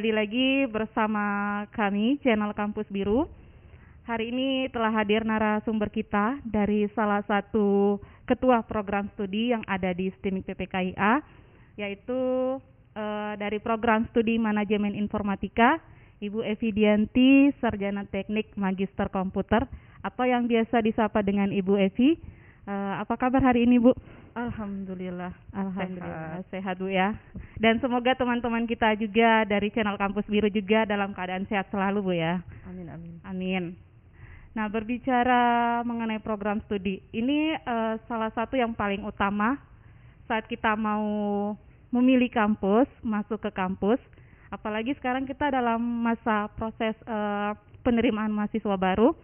Kembali lagi bersama kami channel Kampus Biru. Hari ini telah hadir narasumber kita dari salah satu ketua program studi yang ada di STIMIK PPKIA yaitu uh, dari program studi manajemen informatika Ibu Evidianti Sarjana Teknik Magister Komputer atau yang biasa disapa dengan Ibu Evi. Uh, apa kabar hari ini Bu? Alhamdulillah, alhamdulillah sehat. sehat Bu ya. Dan semoga teman-teman kita juga dari channel Kampus Biru juga dalam keadaan sehat selalu Bu ya. Amin amin. Amin. Nah, berbicara mengenai program studi, ini uh, salah satu yang paling utama saat kita mau memilih kampus, masuk ke kampus, apalagi sekarang kita dalam masa proses uh, penerimaan mahasiswa baru.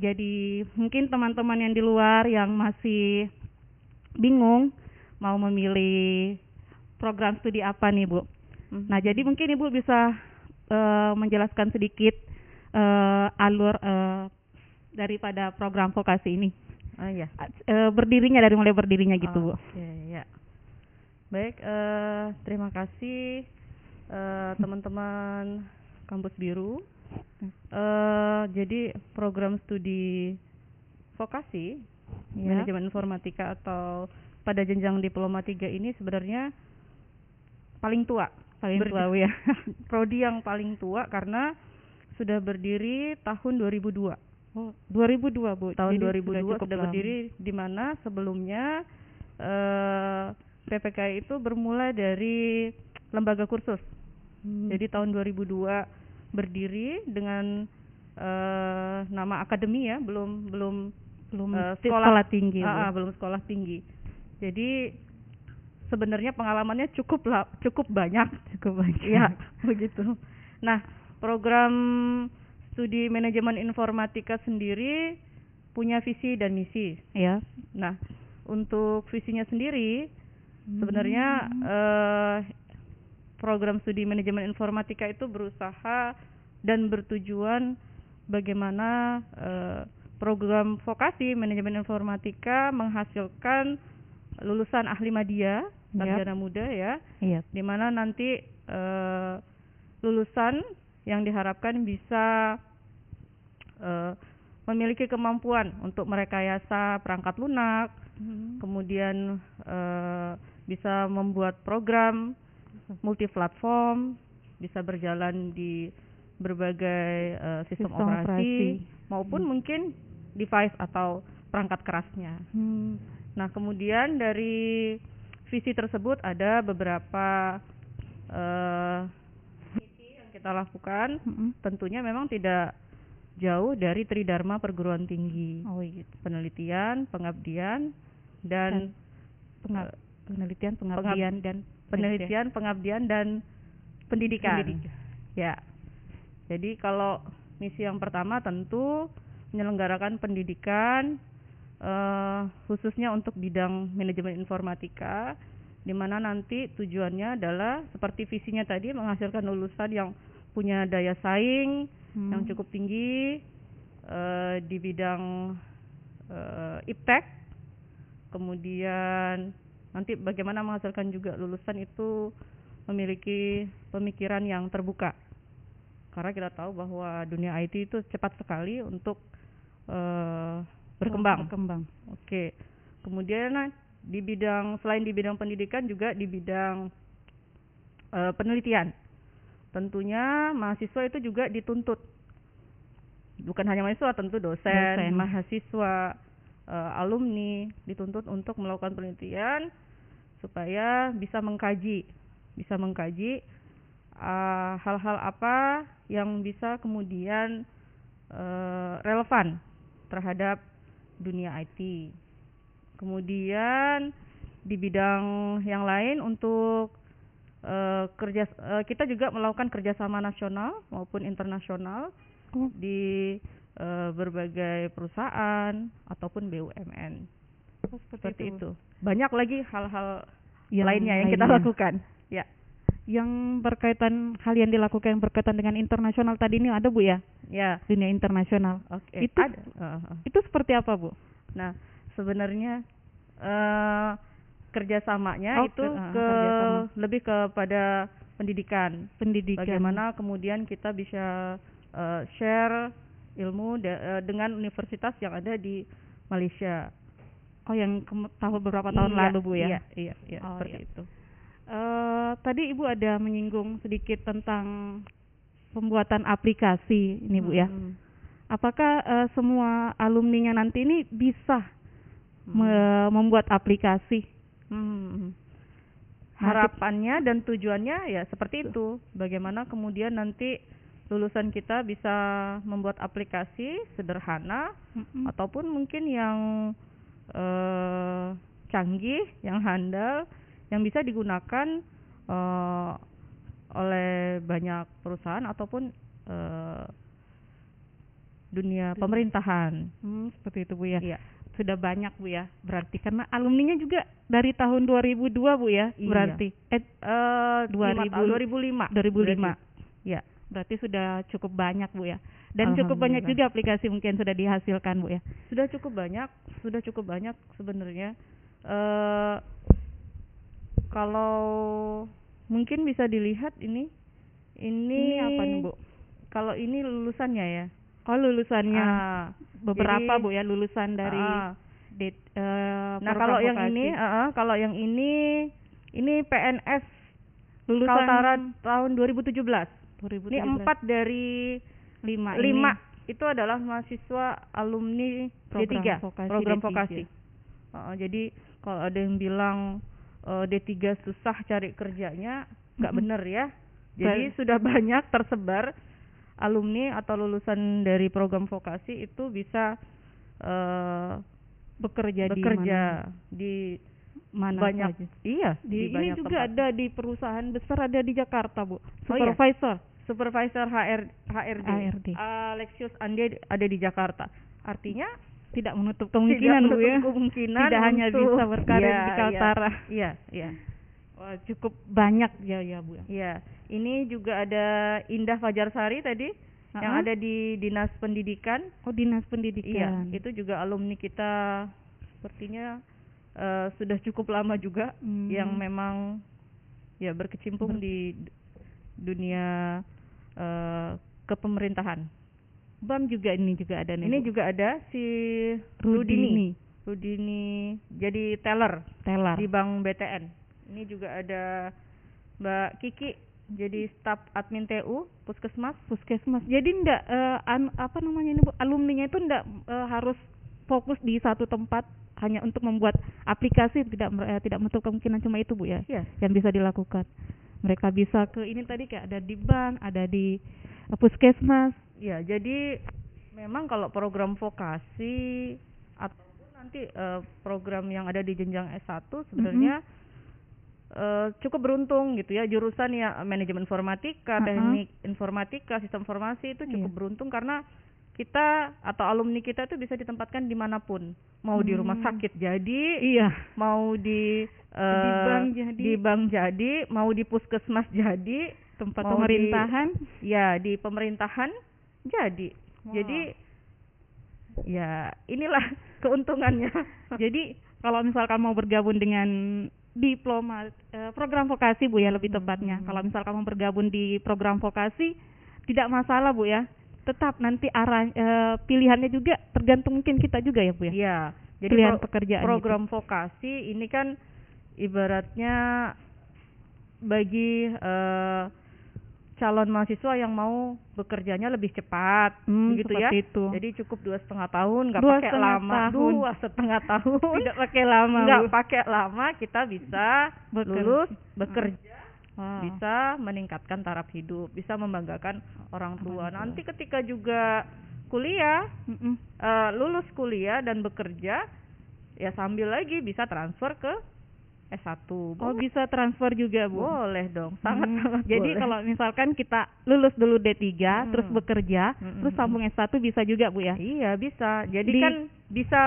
Jadi, mungkin teman-teman yang di luar yang masih bingung mau memilih program studi apa nih Bu. Hmm. Nah jadi mungkin Ibu bisa uh, menjelaskan sedikit uh, alur uh, daripada program vokasi ini. Oh iya. Uh, berdirinya dari mulai berdirinya gitu oh, Bu. Oke okay, ya. Baik, uh, terima kasih uh, teman-teman kampus biru. Uh, jadi program studi vokasi ya. manajemen informatika atau pada jenjang diploma 3 ini sebenarnya paling tua. Paling Ber tua ya prodi yang paling tua karena sudah berdiri tahun 2002 oh. 2002 Bu. Tahun Jadi 2002 sudah, sudah berdiri di mana sebelumnya eh, PPK itu bermula dari lembaga kursus. Hmm. jadi tahun 2002 berdiri dengan uh, nama akademi ya belum belum belum uh, sekolah, sekolah tinggi uh, uh, belum sekolah tinggi. Jadi sebenarnya pengalamannya cukup lah cukup banyak cukup banyak ya begitu. Nah program studi manajemen informatika sendiri punya visi dan misi. Ya nah untuk visinya sendiri hmm. sebenarnya uh, program studi manajemen informatika itu berusaha dan bertujuan bagaimana uh, program vokasi manajemen informatika menghasilkan lulusan ahli media sarjana yep. muda ya, yep. di mana nanti uh, lulusan yang diharapkan bisa uh, memiliki kemampuan untuk merekayasa perangkat lunak, hmm. kemudian uh, bisa membuat program multiplatform, bisa berjalan di berbagai uh, sistem, sistem operasi, operasi maupun hmm. mungkin device atau perangkat kerasnya. Hmm. Nah, kemudian dari visi tersebut ada beberapa uh, misi yang kita lakukan. Hmm. Tentunya memang tidak jauh dari Tridharma perguruan tinggi. Oh, iya. Penelitian, pengabdian dan pengab penelitian, pengabdian pengab dan penelitian, pengabdian dan pendidikan. pendidikan. Ya. Jadi kalau misi yang pertama tentu menyelenggarakan pendidikan uh, khususnya untuk bidang manajemen informatika di mana nanti tujuannya adalah seperti visinya tadi menghasilkan lulusan yang punya daya saing hmm. yang cukup tinggi uh, di bidang uh, iptek kemudian nanti bagaimana menghasilkan juga lulusan itu memiliki pemikiran yang terbuka karena kita tahu bahwa dunia IT itu cepat sekali untuk uh, berkembang. Oh, berkembang. Oke. Okay. Kemudian di bidang selain di bidang pendidikan juga di bidang uh, penelitian. Tentunya mahasiswa itu juga dituntut. Bukan hanya mahasiswa, tentu dosen, dosen. mahasiswa, uh, alumni dituntut untuk melakukan penelitian supaya bisa mengkaji, bisa mengkaji hal-hal uh, apa yang bisa kemudian uh, relevan terhadap dunia IT. Kemudian di bidang yang lain untuk uh, kerja uh, kita juga melakukan kerjasama nasional maupun internasional oh. di uh, berbagai perusahaan ataupun BUMN. Oh, seperti, seperti itu. itu. Banyak lagi hal-hal lainnya yang lainnya. kita lakukan. Ya yang berkaitan hal yang dilakukan yang berkaitan dengan internasional tadi ini ada bu ya? Ya. Dunia internasional. Oke. Okay. Itu ada. Uh, uh. itu seperti apa bu? Nah sebenarnya uh, kerjasamanya Oh, itu ke- ah, ke kerjasama. lebih kepada pendidikan. pendidikan. Bagaimana kemudian kita bisa eh, share ilmu da- eh, dengan universitas yang ada di Malaysia. Oh, yang tahun beberapa tahun Iya, lalu Bu ya. Iya, iya, iya Oh, seperti iya. itu. Eh, tadi Ibu ada menyinggung sedikit tentang pembuatan aplikasi ini Bu ya. Mm-mm. Apakah eh, semua alumninya nanti ini bisa Hmm. me- membuat aplikasi? Hmm. Harapannya dan tujuannya ya seperti itu. Bagaimana kemudian nanti lulusan kita bisa membuat aplikasi sederhana Mm-mm. ataupun mungkin yang eh, canggih, yang handal, yang bisa digunakan eh, oleh banyak perusahaan ataupun eh, dunia pemerintahan. Hmm, seperti itu Bu ya. Iya. Sudah banyak Bu ya. Berarti karena alumninya juga dari tahun 2002 Bu ya. Iya. Berarti eh Eh, 2000 2005. 2005. Ya. Berarti sudah cukup banyak Bu ya. Dan cukup banyak juga aplikasi mungkin sudah dihasilkan Bu ya. Sudah cukup banyak, sudah cukup banyak sebenarnya. Eh kalau mungkin bisa dilihat ini ini, Ini apa nih, Bu? Kalau ini lulusannya ya. Oh, lulusannya Ah, beberapa jadi- Bu ya lulusan dari ah. det- eh, Nah, kalau yang ini, ah, ah, kalau yang ini ini PNS lulusan Kaltara tahun 2017. 2017. Ini empat dari lima lima ini itu adalah mahasiswa alumni Program D3 vokasi program D3. vokasi Uh, jadi kalau ada yang bilang uh, D3 susah cari kerjanya nggak bener ya jadi Ba- sudah banyak tersebar alumni atau lulusan dari program vokasi itu bisa uh, bekerja, bekerja di di mana, mana banyak saja. iya Di, ini banyak juga tempat. ada di perusahaan besar ada di Jakarta, Bu. Oh, iya? Supervisor. supervisor HR HRD, HRD. Alexius Ande ada di Jakarta artinya Tidak menutup kemungkinan, tidak Bu ya. menutup kemungkinan Tidak hanya bisa berkarir Iya, di iya. Kaltara. Iya, iya. Wah, cukup banyak ya ya, Bu. ya. Iya. Ini juga ada Indah Fajarsari tadi yang Ha-ha. ada di Dinas Pendidikan. Oh, Dinas Iya, Pendidikan. itu juga alumni kita sepertinya eh, sudah cukup lama juga Hmm. yang memang ya berkecimpung Ber- di dunia eh, kepemerintahan. BAM juga ini juga ada nih. Ini Bu. juga ada si Rudini. Rudini. Rudini jadi teller teller. di Bank BTN. Ini juga ada Mbak Kiki jadi staf admin TU Puskesmas. puskesmas. Jadi ndak eh, an- apa namanya ini Bu? Alumninya itu ndak eh, harus fokus di satu tempat hanya untuk membuat aplikasi tidak eh, tidak menutup kemungkinan cuma itu Bu ya Iya. yang bisa dilakukan. Mereka bisa ke ini tadi kayak ada di bank, ada di eh, puskesmas. Ya, jadi memang kalau program vokasi ataupun nanti eh, program yang ada di jenjang S1 sebenarnya eh, cukup beruntung gitu ya jurusan ya manajemen informatika, Ha-ha. teknik informatika, sistem informasi itu cukup Iya. beruntung karena kita atau alumni kita itu bisa ditempatkan di mana pun mau di rumah Hmm. sakit jadi Iya. mau di eh, Di bank jadi. di bank jadi mau di puskesmas jadi Tempat Mau di- pemerintahan. ya di pemerintahan jadi Wah. jadi ya inilah keuntungannya Jadi kalau misalkan mau bergabung dengan diploma eh, program vokasi Bu ya lebih tepatnya. Hmm. Kalau misalkan mau bergabung di program vokasi tidak masalah Bu ya. Tetap nanti arah eh, pilihannya juga tergantung mungkin kita juga ya Bu ya. ya jadi Pilihan pro- pekerjaan program vokasi ini kan ibaratnya bagi eh, calon mahasiswa yang mau bekerjanya lebih cepat Hmm, begitu ya itu. jadi cukup dua setengah tahun nggak pakai setengah lama tahun. dua setengah tahun Tidak pakai lama nggak pakai lama kita bisa Bekerja. lulus bekerja Wah. bisa meningkatkan taraf hidup, bisa membanggakan orang tua. Nanti ketika juga kuliah, Mm-mm. eh, lulus kuliah dan bekerja, ya sambil lagi bisa transfer ke S1. Oh Boleh, bisa transfer juga Bu. boleh dong, sangat Hmm, sangat Jadi boleh. kalau misalkan kita lulus dulu D3 Hmm. terus bekerja, Hmm, terus hmm, sambung S1 bisa juga Bu ya. iya bisa. Jadi Di- kan bisa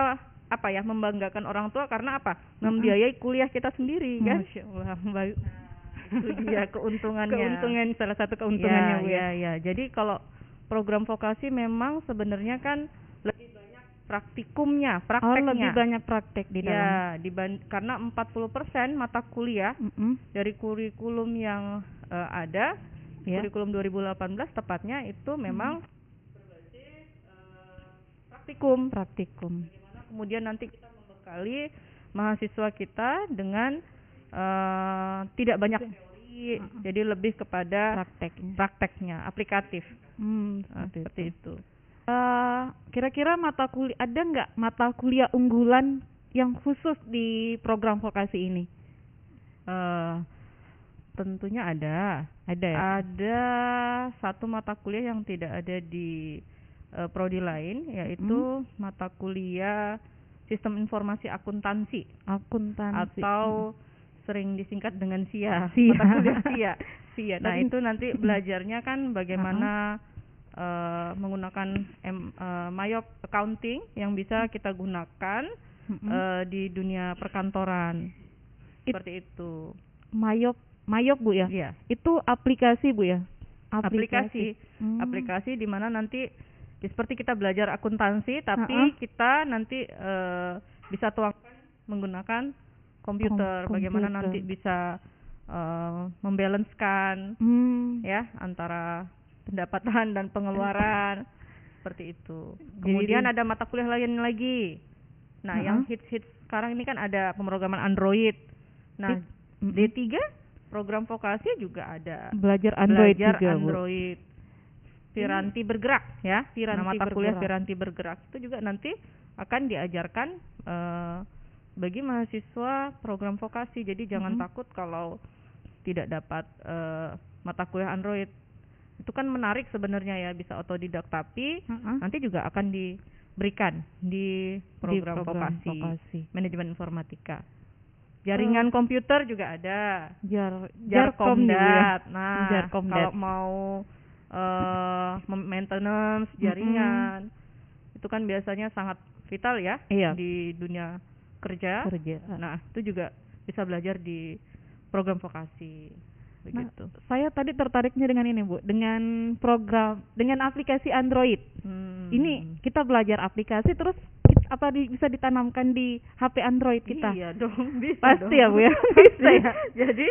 apa ya membanggakan orang tua karena apa? Membiayai kuliah kita sendiri kan. Masya Allah, Mbak. Itu dia keuntungannya. Keuntungan salah satu keuntungannya ya, Bu ya. ya, ya. Jadi kalau program vokasi memang sebenarnya kan lebih praktikumnya, Oh, prakteknya. lebih banyak praktek di dalam. Ya, diban- karena 40% mata kuliah Mm-mm. dari kurikulum yang eh, ada, Ya. kurikulum 2018 tepatnya itu memang berbasis eh, praktikum. Praktikum. Bagaimana kemudian nanti kita membekali mahasiswa kita dengan eh, tidak banyak teori, jadi lebih kepada Prakteknya. prakteknya, aplikatif. Hmm, Nah, seperti seperti itu. itu. Eh, kira-kira mata kuliah ada nggak mata kuliah unggulan yang khusus di program vokasi ini? Eh, tentunya ada. Ada ya? Ada satu mata kuliah yang tidak ada di eh, prodi lain yaitu mata kuliah Sistem Informasi Akuntansi Akuntansi. atau sering disingkat dengan SIA. SIA. Mata kuliah SIA. SIA. Nah, Tapi- itu nanti belajarnya kan bagaimana eh, menggunakan M, eh, Mayop accounting yang bisa kita gunakan Mm-mm. eh, di dunia perkantoran. It- Seperti itu. Mayop, Mayop Bu ya? Iya. Itu aplikasi Bu ya? aplikasi Hmm. aplikasi di mana nanti ya seperti kita belajar akuntansi tapi Ha-ha. kita nanti eh, bisa tuangkan menggunakan komputer Kom- bagaimana komputer. nanti bisa eh, membalancekan Hmm. ya antara pendapatan dan pengeluaran seperti itu kemudian Jadi- ada mata kuliah lain lagi nah Ha-ha. yang hits hits sekarang ini kan ada pemrograman Android nah It- mm-mm. D3 program vokasi juga ada Belajar Android belajar juga Bu. Android. Piranti bergerak ya. Piranti nah, mata kuliah bergerak. piranti bergerak itu juga nanti akan diajarkan eh, bagi mahasiswa program vokasi. Jadi jangan Mhm. takut kalau tidak dapat eh, mata kuliah Android. Itu kan menarik sebenarnya ya bisa otodidak tapi Ha-ha. nanti juga akan diberikan di program, Di program vokasi, vokasi. manajemen informatika. Jaringan komputer juga ada. Jar Jarkom juga ya? Jarkomdat. Nah, Jarkomdat. kalau mau eh mem- maintenance jaringan itu kan biasanya sangat vital ya Iya. di dunia kerja. Kerja. Nah, itu juga bisa belajar di program vokasi Nah, begitu. saya tadi tertariknya dengan ini Bu, dengan program, dengan aplikasi Android. Hmm. Ini kita belajar aplikasi terus apa di- bisa ditanamkan di HP Android kita? Iya dong, bisa Pasti dong. ya, Bu, ya? Bisa ya? Jadi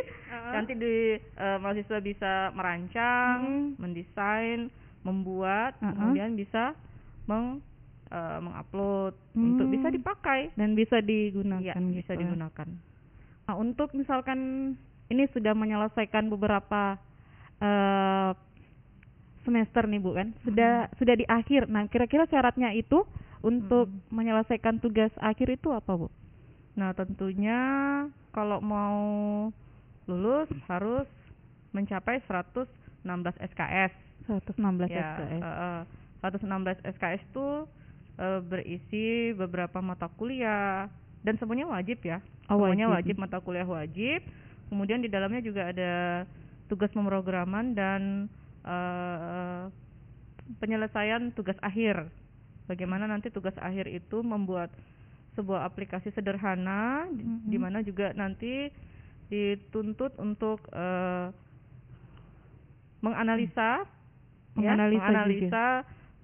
nanti di eh, mahasiswa bisa merancang, Mm. mendesain, membuat, Uh-uh. kemudian bisa meng eh, mengupload untuk Hmm. bisa dipakai. Dan bisa digunakan Iya, gitu bisa ya. digunakan. Nah, untuk misalkan ini sudah menyelesaikan beberapa eh, semester nih Bu kan, sudah Hmm. sudah di akhir. Nah, kira-kira syaratnya itu untuk Hmm. menyelesaikan tugas akhir itu apa Bu? Nah, tentunya kalau mau lulus harus mencapai 116 SKS. 116 ya, SKS. eh, 116 SKS itu eh, berisi beberapa mata kuliah dan semuanya wajib ya. Oh, semuanya wajib. wajib mata kuliah wajib. Kemudian di dalamnya juga ada tugas pemrograman dan eh, penyelesaian tugas akhir. Bagaimana nanti tugas akhir itu membuat sebuah aplikasi sederhana di- Mhm. di mana juga nanti dituntut untuk eh, menganalisa ya, Menganalisa juga. menganalisa,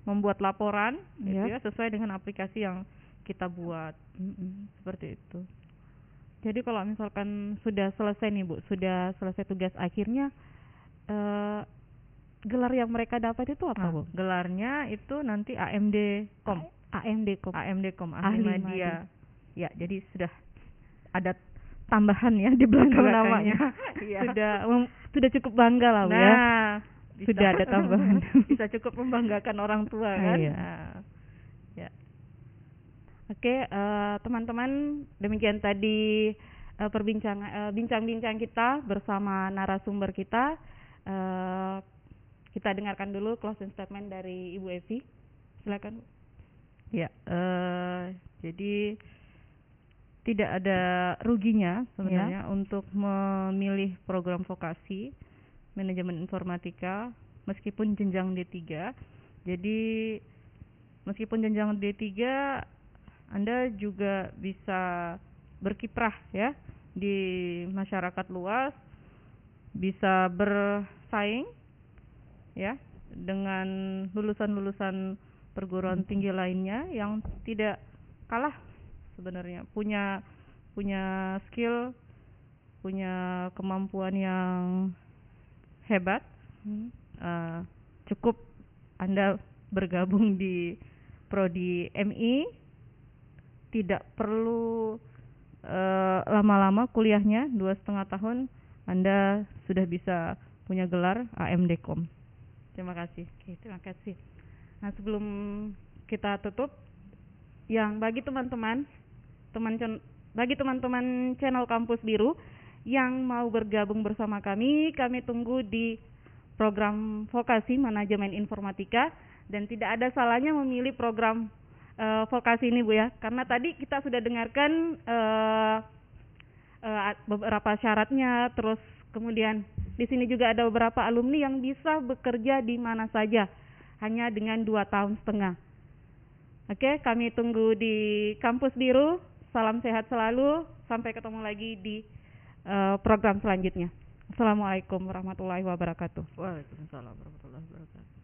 membuat laporan gitu Yap. ya sesuai dengan aplikasi yang kita buat Mm-mm. seperti itu. Jadi kalau misalkan sudah selesai nih Bu, sudah selesai tugas akhirnya eh gelar yang mereka dapat itu apa Nah, Bu? gelarnya itu nanti AMD Kom, AMD Kom. AMD Kom Ahli ahli, media. Ya, jadi sudah ada tambahan ya di belakang namanya. Iya. Sudah mem- sudah cukup bangga lah Bu ya. Nah, Sudah ada tambahan. bisa cukup membanggakan orang tua kan. Iya. Nah, ya. Oke, eh, teman-teman, demikian tadi eh, perbincangan eh, bincang-bincang kita bersama narasumber kita. Eh, kita dengarkan dulu closing statement dari Ibu Evi. Silakan. Ya, eh, jadi tidak ada ruginya sebenarnya untuk memilih program vokasi manajemen informatika meskipun jenjang D3. Jadi meskipun jenjang D3 Anda juga bisa berkiprah ya di masyarakat luas, bisa bersaing ya dengan lulusan-lulusan perguruan tinggi lainnya yang tidak kalah sebenarnya. Punya punya skill punya kemampuan yang hebat uh, cukup anda bergabung di prodi MI tidak perlu uh, lama-lama kuliahnya dua setengah tahun anda sudah bisa punya gelar AMDKOM terima kasih. Oke, terima kasih. Nah sebelum kita tutup yang bagi teman-teman teman bagi teman-teman channel kampus biru yang mau bergabung bersama kami kami tunggu di program vokasi manajemen informatika. Dan tidak ada salahnya memilih program uh, vokasi ini Bu ya. Karena tadi kita sudah dengarkan uh, uh, beberapa syaratnya terus kemudian di sini juga ada beberapa alumni yang bisa bekerja di mana saja hanya dengan dua tahun setengah. Oke kami tunggu di kampus biru. Salam sehat selalu. Sampai ketemu lagi di uh, program selanjutnya. Assalamualaikum warahmatullahi wabarakatuh. Waalaikumsalam warahmatullahi wabarakatuh.